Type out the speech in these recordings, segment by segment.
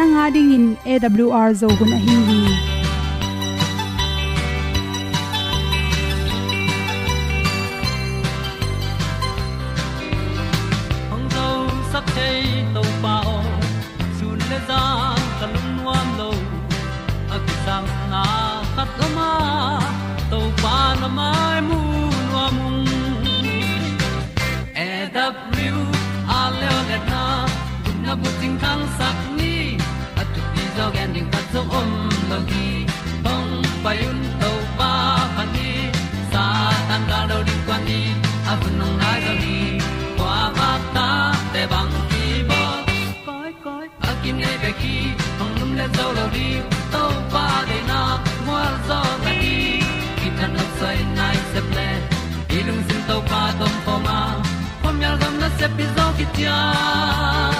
Nanga ding in awr zo gun a hi hi hong zo sak chei to pa sun le za nuam lo a ki sam na khat o ma to pa na mai mu nuam e a le na gun na bu ting tang sak hong pa yun to pa pa ni sa tan da do di kwan ni a bu nong nai zo ni kwa ba ta te bang ki bo koi koi a kim nei be ki hong lum le zo lo di to pa de na mo zo ta ni ki tan no sai nai se ple ilung sin to pa tom pa ma. Pom yal gam na se pi zo ki ti a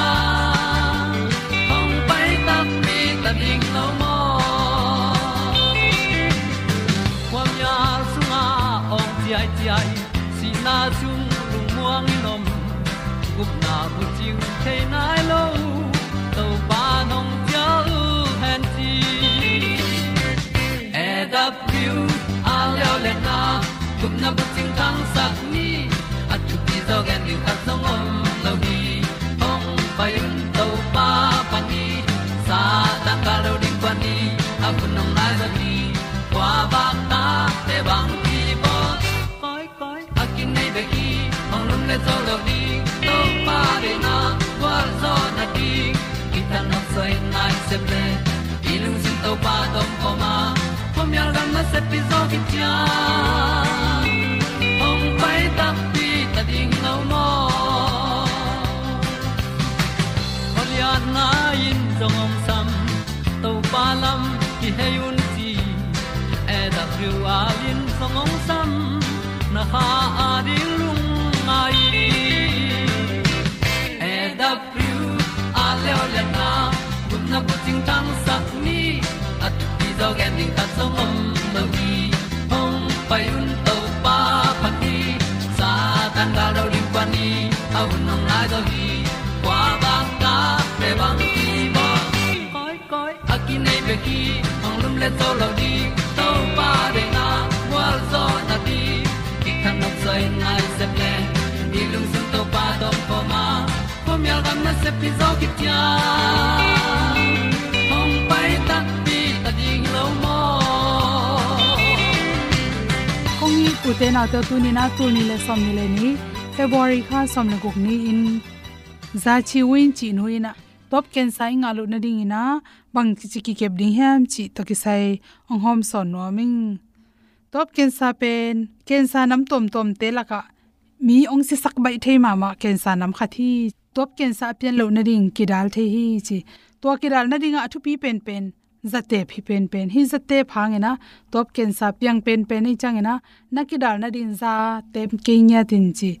gup na bu ting tang sat ni at tu ti zo gen ni at song om lo hi, ong pai un to pa pa ni sa ta ka lo ding pa ni a bu nong lai za ni kwa ba ta te bang ki bo koi koi a kin nei be ki ong lum le zo lo ni to pa de na kwa zo na ti ki ta na sai nai se ple ilung sin to pa tom ko ma. Pom yal gam na se pi zo ki tia gen ding ta om lo gi hong pai un to pa pa ti sa tan ga do ri pa ni au nong lai do gi kwa ba ta pe bang ti ba koi koi a ki nei pe ki ong lum le to lo di to pa de na wa zo na ti. Ki kan nok sai nai se ple ni lung sun to pa tom pa ma. Pom yal gam na se pi zo ki kong ni u te na to tu ni na tu ni le som ni le ni february kha som le guk ni in za chi win chi no ina top ken sai nga lu na ding ina bang chi chi ki kep ding ham chi to ki sai ong hom son no ming top ken sa pen ken sa nam tom tom te la ka mi ong si sak bai thei ma ma ken sa nam kha thi top ken sa pian lo na ding ki dal the hi chi to ki dal na ding a thu pi pen pen zate phi pen pen. Hi zate phang ena top ken sa piang pen pen ni chang ena na ki dal na ding za tem ke nya tin chi.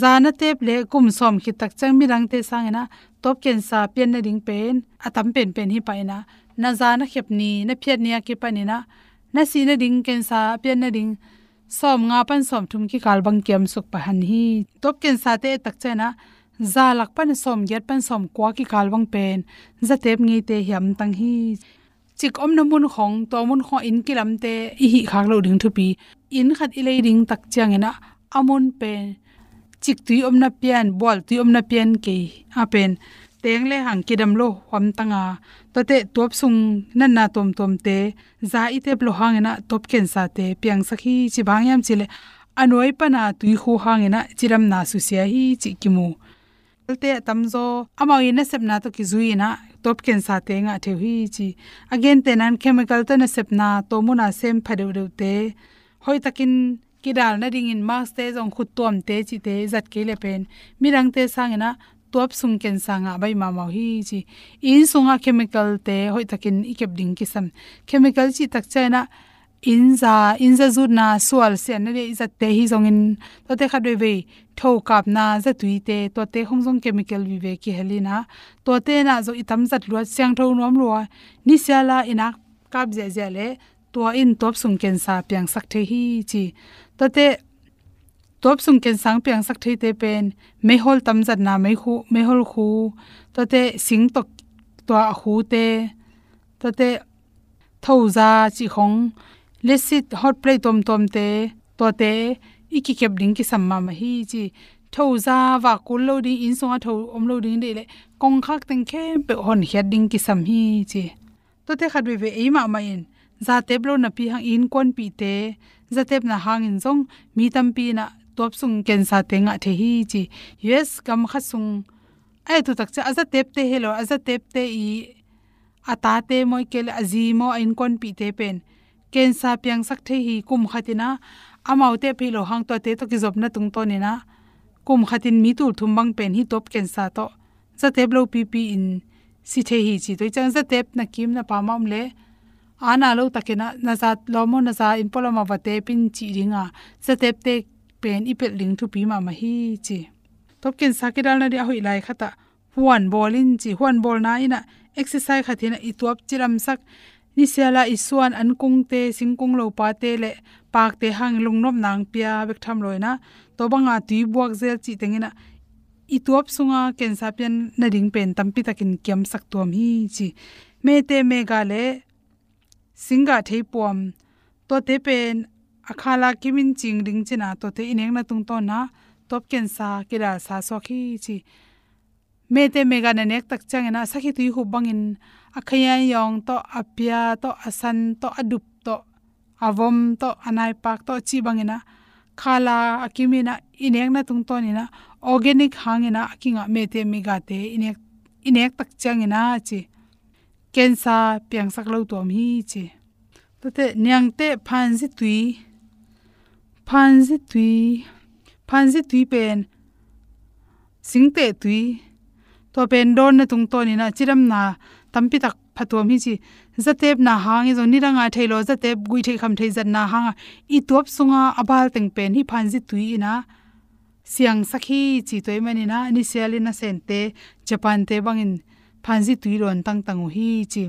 Za na tep le kum som khi tak chang mi rang te sang ena top ken sa pen na ding pen, atam pen pen hi pa ena na za na khep ni, na phiat nia ki pa ni na na si na ding ken sa pen na ding. Som nga pan som thum ki kal bang kem suk pa han hi. Top ken sa te tak chena za lak pan som get pan som, kwa ki kal bang pen. Za tep ngi te hiam tang hi. Chik om na mun khong, to mun kho in kilam te, i hi khak lo ding thu pi in khat i ding tak chang ena amun pen. Chik tui om na pian bol tui om na pian ke a pen. Teng le hang kidam lo hom tanga. To te top sung nan na tom tom te. Za i te blo hang ena, top ken sa te. Piang sakhi chi bang yam chile anoi pana tui khu hang ena chiram na su sia hi chi kimu te tamzo amao ina sep na to ki zui na, top ken sa te nga the hi chi. Again, te nan chemical ta na sepna to mu na sem phade de te. Hoi takin kidal na ding in mask te jong khut tom te chi te, zat ke le pen. Mirang te sang na, top sung ken sanga bai ma ma hi chi. In sunga chemical te, hoi takin ikep ding ki sam. Chemical chi tak chana in za in za zu na sual se na le izat te hi jong in. To te khat ve tho kap na za tui te, to te hong zong chemical vi ve ki helina to te na zo itam zat luat siang tho nom lo ni siala ina kap je je le, to in top sung ken sa piang sak the hi chi. To te top sung ken sang piang sak thei te pen, me hol tam zat na me khu, me hol khu. To te sing tok to a khu te. To te thau za chi khong lesit hot play tom tom te. To te iki kep ding ki samma ma hi chi tho za wa kul lo ding in songa tho om lo ding de le. Kong khak teng khe pe hon hiat ding ki sam hi chi to te khat be be e ma ma in. Za te blo na pi hang in kon pi te. Za tep na hang in zong, mi tam pi na top sung ken sa te nga the hi chi yes kam kha sung. Ai tu tak cha aza tep te hello aza tep te i. Ata te moi kel azimo in kon pi te pen. Ken sa piang sak the hi kum khatina amau te pi lo hang to te to ki job na tung to ni na. Kum khatin mi tul thum bang pen hi top ken sa to. Za te blo pi pi in si the hi chi to chang. Za tep na kim na pa mam le. Ana lo takena na za lomo na za in poloma wa te pin chi ringa za tep te pen ipel ling thu pi ma ma hi chi. Top ken sakidal na dia hoi lai khata huan bolin chi. Huan bol na ina exercise khatina i top chiram sak ni sela isuan an kung te, singkung lo pa te le, pak te hang lungnom nang pia bek tham loina to banga tui buak zel chi tengina i tuap sunga ken sa pian na ding pen tampi takin kiam sak tuam hi chi. Me te me ga le singa thei puam, to te pen, akhala kimin ching ding china to te ineng na tung to na, top ken sa kira sa so khi chi me te mega na nek tak chang na sakhi tu hu bangin akhaya yong to apia, to asan, to adup, to avom, to anai pak to chi bangina khala akimina inek na tung to ni na organic hangina akinga me te mega te. Inek inek tak chang ina chi kensa piang sak lo tom hi chi to te nyang te phan ji tui. Phanji tui. Phanji tui pen. Singte tui to pen don na tung to ni na chiram na tampi tak phatom hi chi zatep na hangi zo niranga thailo, zatep gui thei kham thei zat na hanga i top sunga abal teng pen hi phanji tui ina. Siang sakhi chi toy mani na ni selina sente japan te bangin phanji tui ron tang tang hi chi.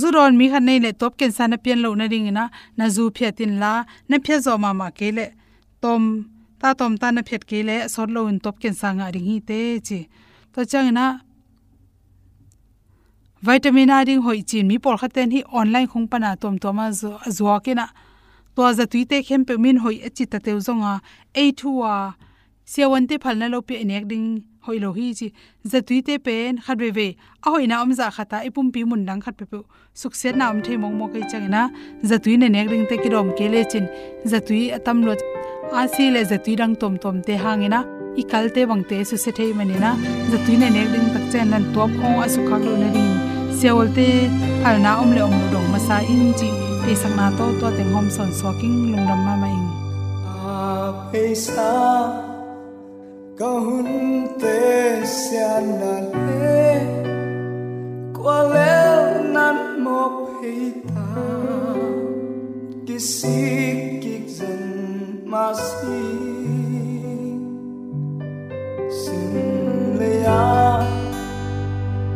Zuron mi khan nei le top ken sana pian lo na ring na na zu phya tin la, na phya zo ma ma ke le, tom ta tom ta na phet ke le sot lo in top ken sanga ring hi te chi to chang na vitamin a ding hoi chin mi por khaten hi online khung pana tom to ma zo zo ke na to za tuite khem pe min hoi achi ta teu zonga a thuwa siawan te phalna lo pe nek ding hoi lo hi chi. Za tui te pen khat ve ve. A hoi na om za khata ipum pi mun dang khat pe pe. Suk se na om the mong mo kai chang na za tui ne nek ring te ki rom ke le chin. Za tui atam lo a si le za tui dang tom tom te hangena i kal te wang te su se thei mani na za tui ne nek ring tak chen nan top khong a su khak lo na ring. Seol te phal na om le om lo dong ma sa in chi. Te sang na to to teng hom son so king lung ram ma ma in a pe sa có hun tê xian na lê qua nan mô phê ta kisi kik dân ma si sin le ya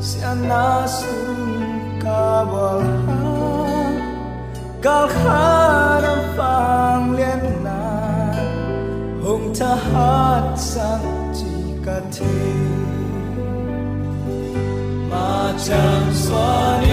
xian na sun ka bal ha kal na hùng ta hát sang 敢提。麻将。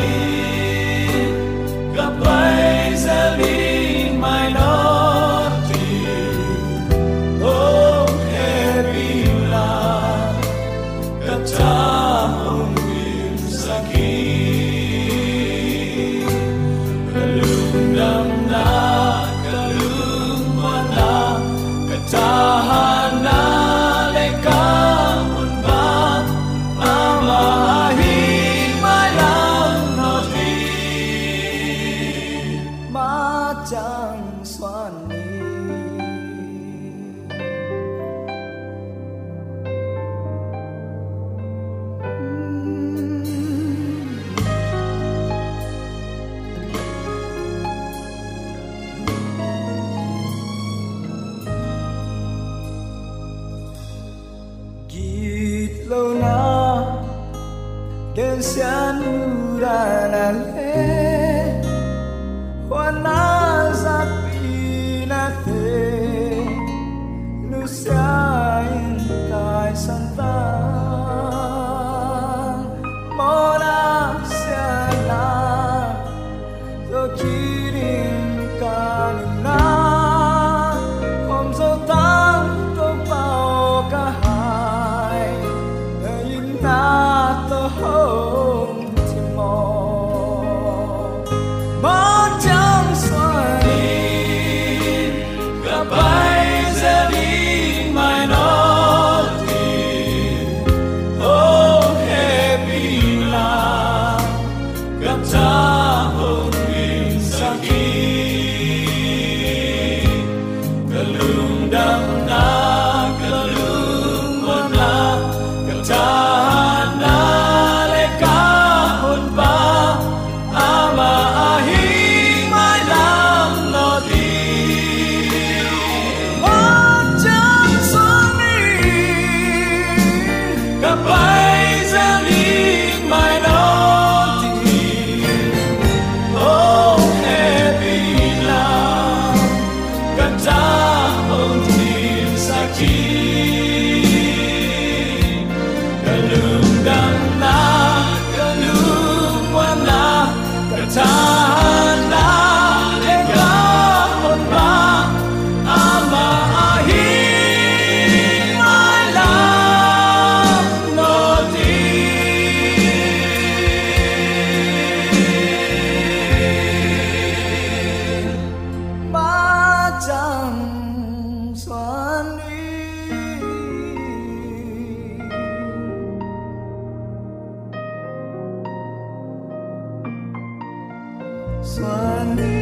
Suami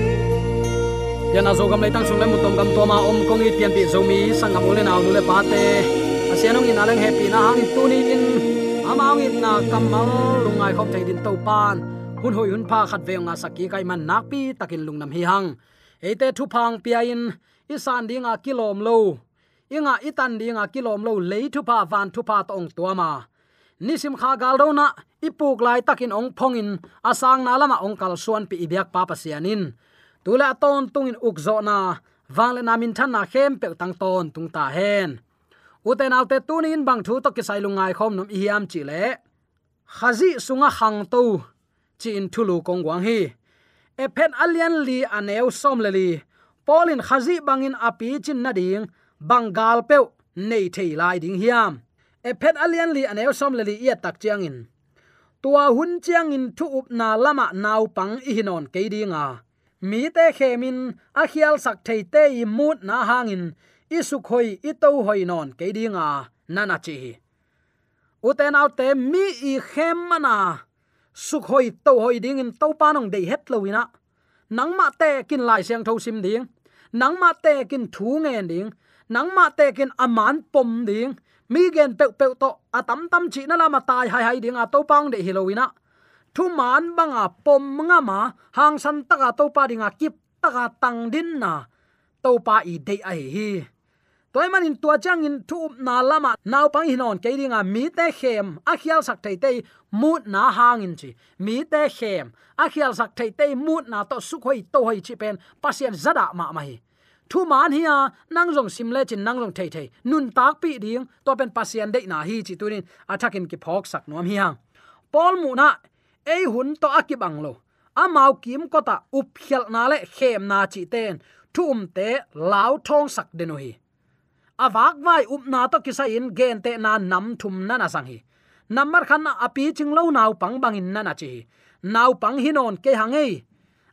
yan azo gam lai tang sung một mutom gam to ma om công i tiền pi zoomi mi sang gam ole naw nule pate pa te asianong in alang happy na hang tu ni in amang in na kamal lungai khop thai din to pan. Hun hoi hun pha khat ve nga saki kai man nak pi takin lungnam hi hang ate thu phang pia in isan dinga kilom lo inga itan dinga kilom lo lấy thu pa van thu pa tong tuama nisim kha gal do na ipuk lai takin ong phongin asang na lama ong kal suan pi ibyak pa pasianin tula ton tungin ukzo na wangle namin than na khem pe tang ton tung ta hen. Uten alte tunin bang thu to ki sai lungai khom nom iam chi le. Khazi sunga hang to chi in thulu kong wang hi. E alian li aneu som le li. Polin khazi bangin api chin na ding bangal pe nei thei lai ding hiam. E alian li aneu som le li ia tak chiang in tua hun chiang in thu up na lama nau pang i hinon ke dinga mi te khemin, a khial sak thei te i mut na hangin, i suk khoi i to hoi non ke dinga nana chi uten out te mi i khem mana. Suk khoi to hoi ding in to panong dei het lowina nang ma te kin lai siang tho sim ding. Nangma te kin thu nge ding. Nang ma tekin aman pom ding mi gen pe pe to atam tam chi na lama tai hai hai ding a to pang de hilowina thu man banga pom nga ma, hang san taka to pa dinga kip taka tang din na. To pa i de ai hi toy man in tua chang in thu na lama naw pang hinon ke ringa mi te khem, a khial sak thei te mut na hang in chi. Mi te khem, a khial sak thei te mut na to su khoi to hoi chi pen, pasien zada ma mai thu man hiya nang jong sim le chin nang jong thei thei. Nun tak pi ding, to pen pasien dei na hi chi tunin. Athakin ki phok sak nom hi hang pol mu na, ei hun to akibang lo. Amau kim ko ta up khel na le khem na chi ten. Thum um te lao thong sak denu hi. Awak vai up na to kisa in gen te na nam thum na na sang hi. Namar khan api ching lo nau pang bang in na na chi nau pang hinon ke hangei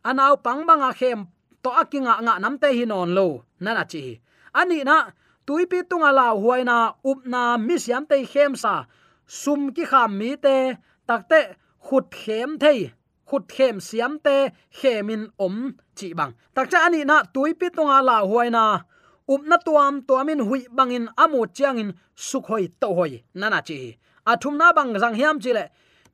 anaw pang bang a khem to akinga nga namte hi non lo. Nana chi. Ani na tuipi tunga la huaina upna mi siam te khem sa. Sum ki kham mi te takte khut khem thei. Khut khem siam te khemin om chi bang. Takcha ani na tuipi tunga la huaina up na tuam tuamin hui bangin amu chiangin sukhoi to hoi. Nana chi. Athumna bang jang hiam chile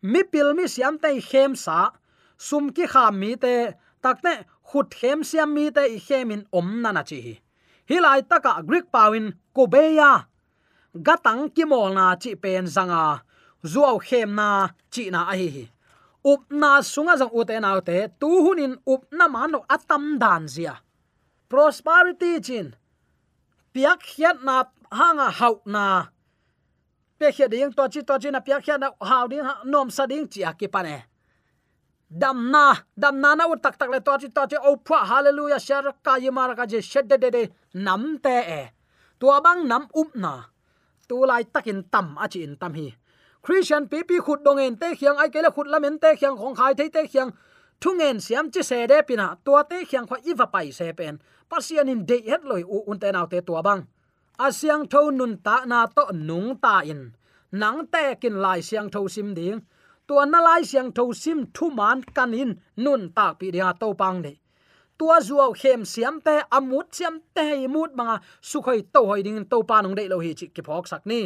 mi pil mi siam te khem sa. Sum ki kham mi te takte khut khem siam mi te i khemin om nana chi hi. Hilai taka greek pawin kobeya. Gatang kimol na chi pen zanga. Zuaw khem na chi na a hi up na sunga jang ute na te, tu hunin up na mano atam dan zia. Prosperity chin. Piak hiat na hanga hau na. Pe khia ding to chi to chi na piak hiat na hau ding nom sa ding chi akipane dam na dam na na utak tak le to chi to chi o phwa hallelujah share ka yimar ka je shed de de nam te e tua bang nam up na tu lai takin tam a chi in tam hi christian pi pi khut dong en te khiang ai kele khut lamen te khiang khong khai te te khiang thungen siam chi se de pina tu te khiang kho iwa pai se pen pasian in de het loi u un te naw te tua bang asyang tho nun ta na to nung ta in nang te kin lai siang tho sim ding tua na lai siang tho sim thu man kan in nun tak pi dia to pang de tua zuaw khem siam te amut siam te mut manga sukhoi to hoi ding to pa nong dei lo hi chi ki phok sak ni.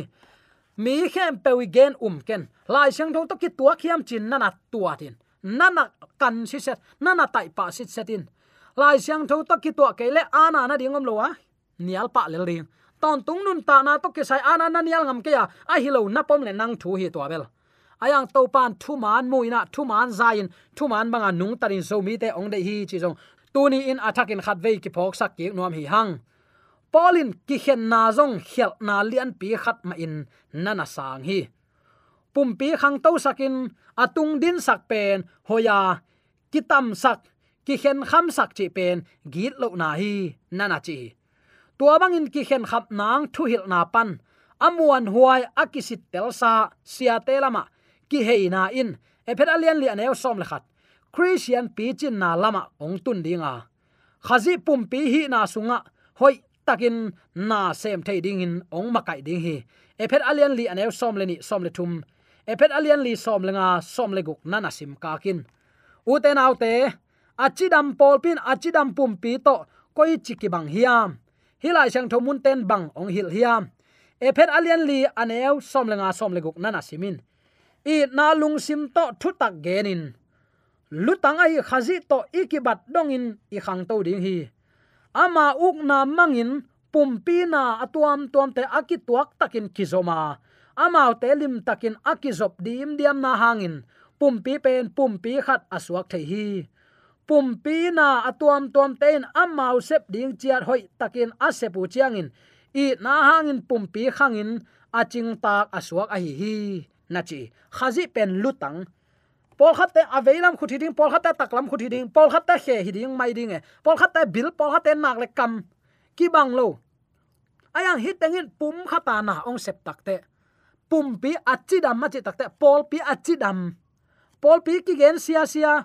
Mi khem pe wi gen um ken lai siang tho to ki tua khiam chin na na tua tin na na kan si set na na tai pa si setin lai siang tho to ki tua ke le ana na dingom lo wa nial pa le ring ton tung nun ta na to ke sai ana na nial ngam ke ya a hi lo na pom le nang thu hi to bel ayang topan thu man muina thu man zain thu man banga nung tarin so mi te ong de hi chi jong tuni in attack in khat vei ki phok sak ki nuam hi hang. Polin ki khen na jong khel na lian pi khat ma in, nana sang hi. Pum pi khang to sakin, atung din sak pen, hoya, kitam sak, ki khen kham sak chi pen, git lo na hi, nana chi. Tua bangin ki khen khap nang thu hil na pan. Amuan huai akisit telsa sia telama ki heina in ephet alian li anew som le khat christian pi chin na lama ong tun dinga khazi pum pi hi na sunga hoi, takin na sem thei ding in ong makai ding hi ephet alian li anew som le ni som le thum ephet alian li som lenga som le guk nana sim ka kin u te nau te achidam polpin achidam pum pi to koi chiki bang hiam hilai sang thomun ten bang ong hil hiam ephet alian li anew som lenga som le guk nana simin i na lung sim to thu tak genin lutang ai khazi to ikibat dongin i khang to ding hi. Ama uk na mangin pumpi na atuam tuam te akituak takin kizoma amau te lim takin akizop dim diam na hangin pumpi pen pumpi khat aswak thei hi. Pumpi na atuam tuam ten amau sep ding chiat hoi takin asepu chiangin i na hangin pumpi khangin aching tak aswak a hi hi na chi khazi pen lutang. Pol khat te aveilam khuthi ding pol khat te taklam khuthi ding pol khat te khe hi ding mai ding e. Pol khat te bil pol khat te nak le kam. Ki bang lo. Ayang hit tengin pum khata na ong sep takte pum pi achidam ma chi takte pol pi achidam pol pi ki gen sia sia.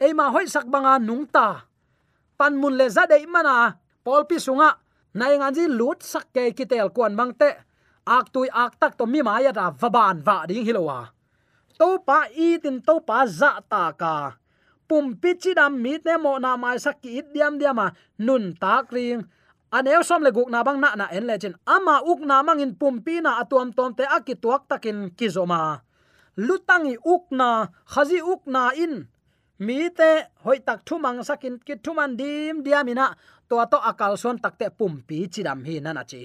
Ei ma hoi sak banga nung ta. Pan mun le za dei mana pol pi sunga. Nai ngan ji lut sak ke ki tel kwan bang te ak tui ak tak to mi maya à ra vaban va ding hilowa à. to pa i tin to pa za ta ka pum pi chi dam mi te mo na mai sak ki diam diam ma à. nun tak ring anel som le guk na bang na na en le chen ama uk na mang in pumpi na atuam tom te akituak takin kizoma lutangi uk na khazi uk na in. Mi te hoi tak thu mang sakin ki thu man dim diamina to to akal son takte pumpi chidam hi nana chi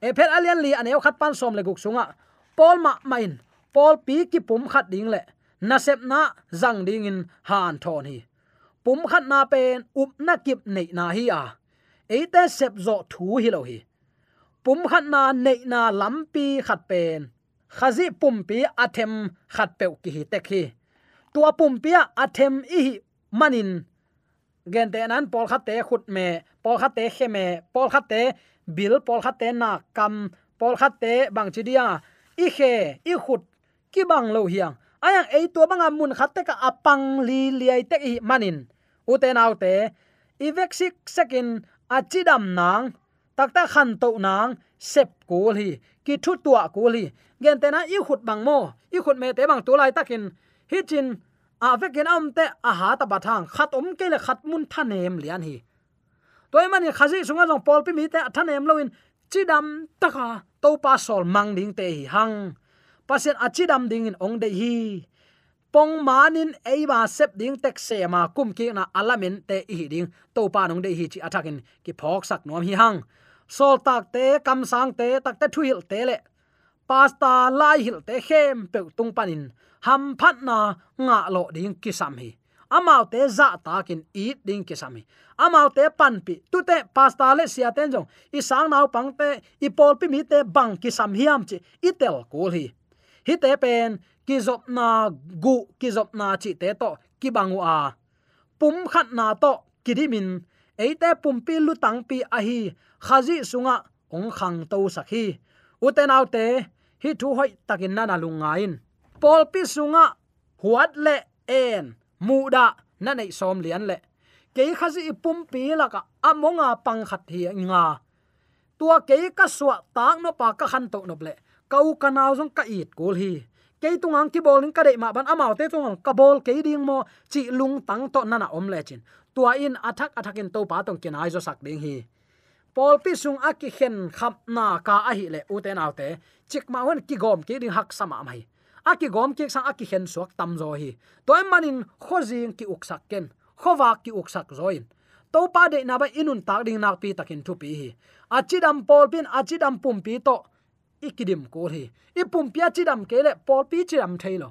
e phet alian li aneu khat pan som le guk sunga. Pol ma main pol pi ki pum khat ding le. Na sep na zang ding in han thon hi. Pum khat na pen, up na kip nei na hi a. Eite sep zo thu hi lo hi. Pum khat na nei na lampi khat pen. Khazi pum pi athem khat pe ki hi tek hi. Tua pum pi athem i manin gen te nan pol khat te khut me pol khat te khe me pol khat te bil pol khat te na kam pol khat te bang chi dia. I khe, i khut, ki bang lo hiang. Ayang ei to banga mun khat te ka apang li liai te i manin. U te nau te, i vek sik sekin achidam nang takta khan to nang, sep ko li, ki thu tua ko li. Gen te na i khut bang mo, i khut me te bang tu lai takin. Hi chin À, a vekin am te a à, ha ta bathang khat om ke le khat mun thanem lian hi toy mani khazi sunga jong pol pi mi te à, thanem loin chidam taka to pa sol mang ding te hi hang pasen achidam ding in ong de hi pong manin eiba sep ding tek se ma kum ki na alamin te hi ding to pa nong de hi chi athakin ki phok sak nom hi hang sol tak te kam sang te tak te thuil te le pasta lai hil te khem pe tung panin ham phat na nga lo ding ki sam hi. Amao te za takin eat ding ki sam hi. Amau te pan pi tu te pasta le sia ten jong i sang nau pang te, i pol pi mi te bang ki sam hiam chi i tel kul hi. Hi te pen, ki zop na gu, ki zop na chi te to, ki bangu a pum khat na to kidimin eite pumpi lu tang pi a hi. Khazi sunga ong khang to sakhi uten autte hi thu hoi takin nana lungain pol pi sunga huat le en muda na nei som lian le. Ke khazi ipum pi la ka amonga pang khat hi nga tua ke ka suwa tang no pa ka khan to no ble kau kanao jong ka it kul hi. Ke tungang ki bolin ka dei ma ban amau te tungang ka bol ke ding mo chi lung tang to na na om le chin. Tua in athak athakin to pa tong ken ai zo sak ding hi. Pol pi sung aki khen khap na ka a hi le u te nau te. Chik ma wen ki gom ki ding hak sama mai aki gom ki sang aki hen suak tam zo hi. Toy manin kho jing ki uksak ken. Kho wa ki uksak zoin. To pa de na ba inun tak ding nak pi takin thu pi hi. Achidam pol pin, achidam pum pi to ikidim ko hi. I pum pia chidam kele pol pi chidam thailo.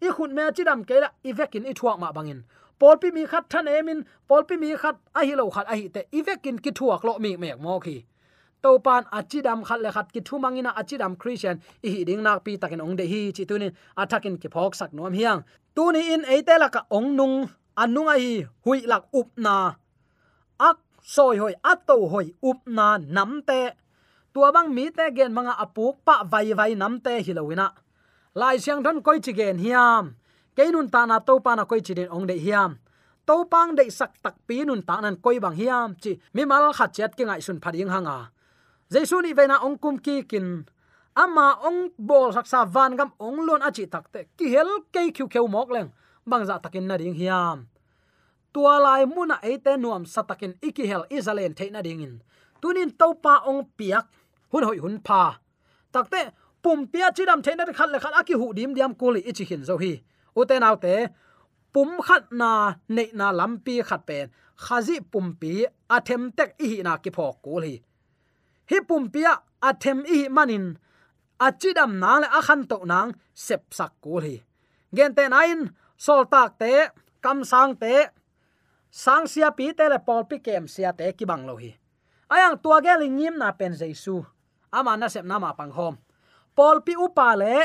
I khun me chidam kele i vekin i thuak ma bangin. Pol pi mi khat than emin pol pi mi khat a hi lo khat a hi te i vekin ki thuak lo mi mek mo khi to pan achidam khat le khat ki thu mangina achidam christian i hi ding nak pi takin ong de hi chi tunin athakin ki phok sak nom hiang. Tu ni in eite la ka ong nung anunga ai hui lak up na. Ak soi hoi ato hoi up na namte tua bang mi te gen manga apuk pa vai vai namte hilowina. Lai siang don koi chi gen hiam. Keinun ta na to pa na koi chi den ong de hiam. To pang de sak tak pi nun ta nan koi bang hiam chi mi mal khat chat ki ngai sun phading hanga jesu ni vena ong kum ki kin ama ong bol saksa van gam ong lon achi takte ki hel ke khu kheu mok leng. Bang za takin na ding hiam. Tua lai muna ate nuam satakin iki hel izalen theina ding in. Tunin topa ong piak hun hoi hun pa takte pum pia chidam theina khat le khat aki hu dim diam kuli ichi hin zo hi. Uten autte pum khat na nei na lampi khat pen khazi pum pi athem tek i na ki phok kul hi hi pum pia athem i manin. Achidam na le akhan to nang, sep sak kul hi. Gen te nain, sol tak te, kam sang te, sang sia pi te le pol pi kem sia te ki bang lo hi. Ayang tua ge lingim na pen jesu. Ama na sep na ma pang hom. Pol pi upa le,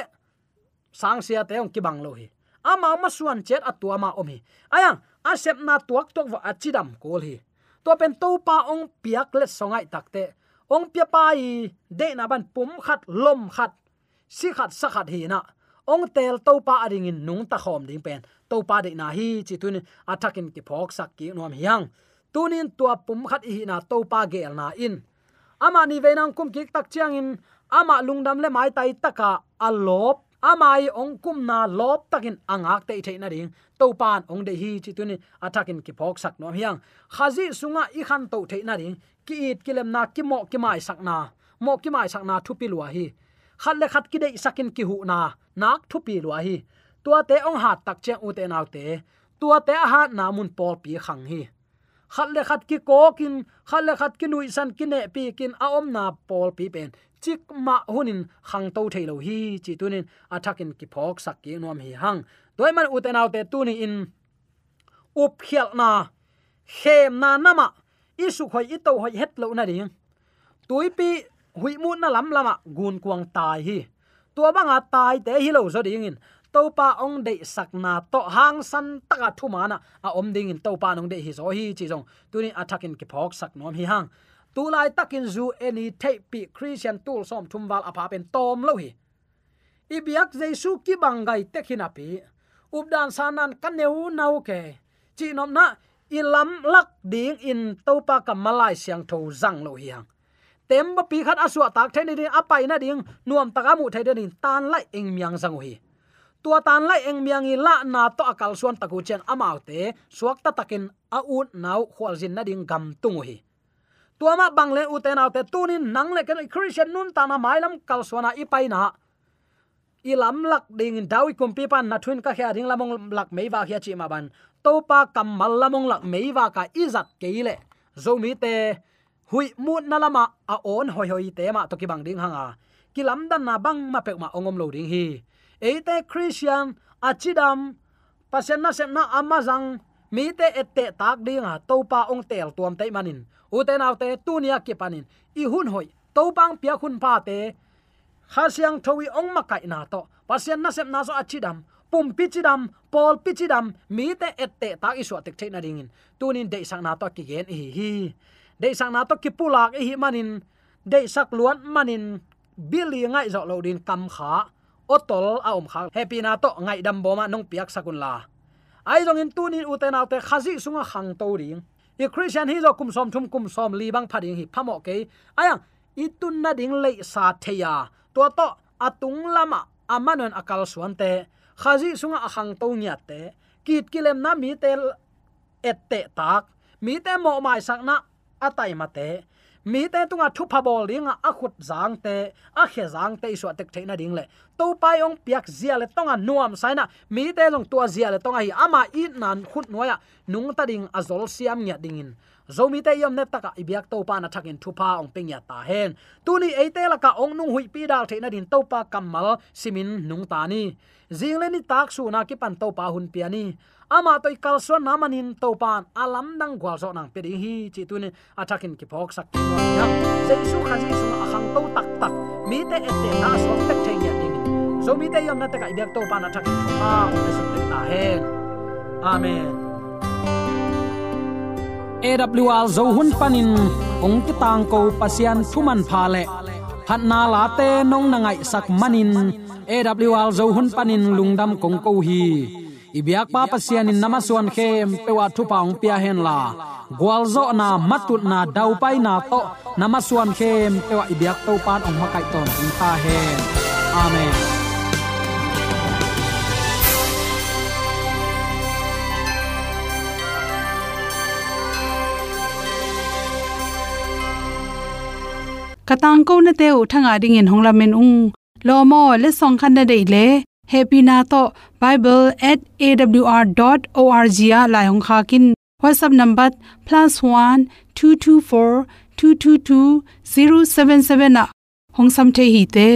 sang sia te ong ki bang lo hi. Ama ma suan chet atua ma omi ayang asep na tuak tok wa achidam kol hi. To pen to pa ong piak le songai takte ong pia pai de na ban pum khat lom khat si khat sa khat hi na ong tel to pa ading in nung ta khom ding pen to pa de na hi chi tun atakin ki phok sak ki nom hiang tunin tua pum khat hi na to pa gel na in. Ama ni ve nang kum ki tak chiang in. Ama lungdam le mai tai taka alop amai ong kum na lop takin angak te thei na ding to pan ong de hi chi tunin atakin ki phok sak nom hiang khazi sunga i khan to thei na ding ki it kilem na, ki mo, ki mai sak na. Mo, ki mai sak na, thu pi lua hi. Khat le khat ki dei sakin ki hu na, nak thu pi lua hi. Tua te ong hat tak che u te nau te. Tua te ha na mun pol pi khang hi. Khat le khat ki ko kin, khat le khat ki nui san ki ne pi kin a om na pol pi pen. Chik ma hunin khang to thailo hi, chi tunin athakin ki phok sak ki nom hi hang. Toy man u te nau te tu ni in. Up khial na. Khem na nama isu khoi i to hoi het lo na ding tuipi hui mu na lam lama gun kuang tai hi tua banga tai te hi lo zo ding in to pa ong de sak na to hang san taka thu mana a om ding in to pa nong de hi zo hi chi jong tuni attacking ki phok sak nom hi hang. Tu lai takin zu any tape pi christian tool som thum wal apa pen tom lo hi ibiak jesu ki bangai tekhina pi updan sanan kaneu nau ke chi nom na ilam lak ding in topa ka malai siang tho zang lo hiang. Tem ba pi khat aswa tak the ni apai na ding, nuam taka mu the den tan lai eng miang zang hi tua tan lai eng miang i la na to akal suan taku chen amau te, suak ta takin a ut nau khwal jin na ding gam tung hi tua ma bang le u te nau te tunin nang le kan christian nun ta na mailam kal suana ipai na na ilam lak ding dawi kumpi pan na thun ka kha ding lamong lak meiwa khia chi ma ban. To pa kam mal lamong lak meiwa ka izat keile zomi te, hui mu na lama a on hoi hoi te ma to ki bang ding hanga. Ki lam dan na bang ma pek ma ongom lo ding hi. Eite christian, achidam pasen na sem na amazang, mi te ette tak dinga topa ong tel tuam te manin. Uten autte tunia ki panin. I hun hoi topang pia khun pa te khasiang thowi ong makai na to. Pasien na sem na so achidam. Pum pichidam pol pichidam, mi te ette ta isu tek che na ringin. Tunin de sang na to ki gen hi hi. De sang na to ki pulak hi manin. De sak luan manin. Bili ngai zo lo din kam kha. Otol a om kha. Happy na to, ngai dam bo ma nong piak sakun la. Ai jong in tunin uten autte khazi sunga khang to ring. I christian hi zo kum som thum kum som li bang phading hi phamo ke. Ayang itun na ding le sa theya to to atung lama amanon akal suante, khazi sunga akhang to nya te kit kilem na mi tel ette tak mi te mo mai sak na atai mate mi te tunga thu pha bol ringa a khut zang te, a khe zang te so tek theina ding le. To pai ong piak zia le tonga nuam saina mi te long tua zia le tonga hi, ama i nan khut noya nung ta ding azol siam nya dingin zomi te yom ne taka ibyak to pa na thakin thupa ong pengya ta hen. Tuni eite la ka ong nung hui pi dal theina din to pa kamal simin nung ta ni. Jingleni tak su na ki pan to pa hun piani ama toy kalso namanin topan alam nang gwal so nang pedi hi, chi tunin atakin ki phok sak ya se su khaji su ma khang to tak tak. Mi te ette na so tek theng ya ni so mi te yom na ta ka ibyak topan atakin athakin thupa te ta hen. Amen. AWR zo hun panin ong ki tang ko pasian thuman pha le. Phat na la te nong na ngai sak manin AWR zo hun panin lungdam kong ko hi ibiak pa pasian in namaswan khem pewa thu paung pia hen la. Gwalzo na matut na dau pai na to. Namaswan khem pewa ibiak to pan ong makai ton ta hen. Amen. Katang ko na te thanga ding in hongla men ung. Lo mo le song khan na dei le happy na to bible@awr.org a la hong kha kin. Whatsapp number +1 224 222 077 na. Hong sam the hi te.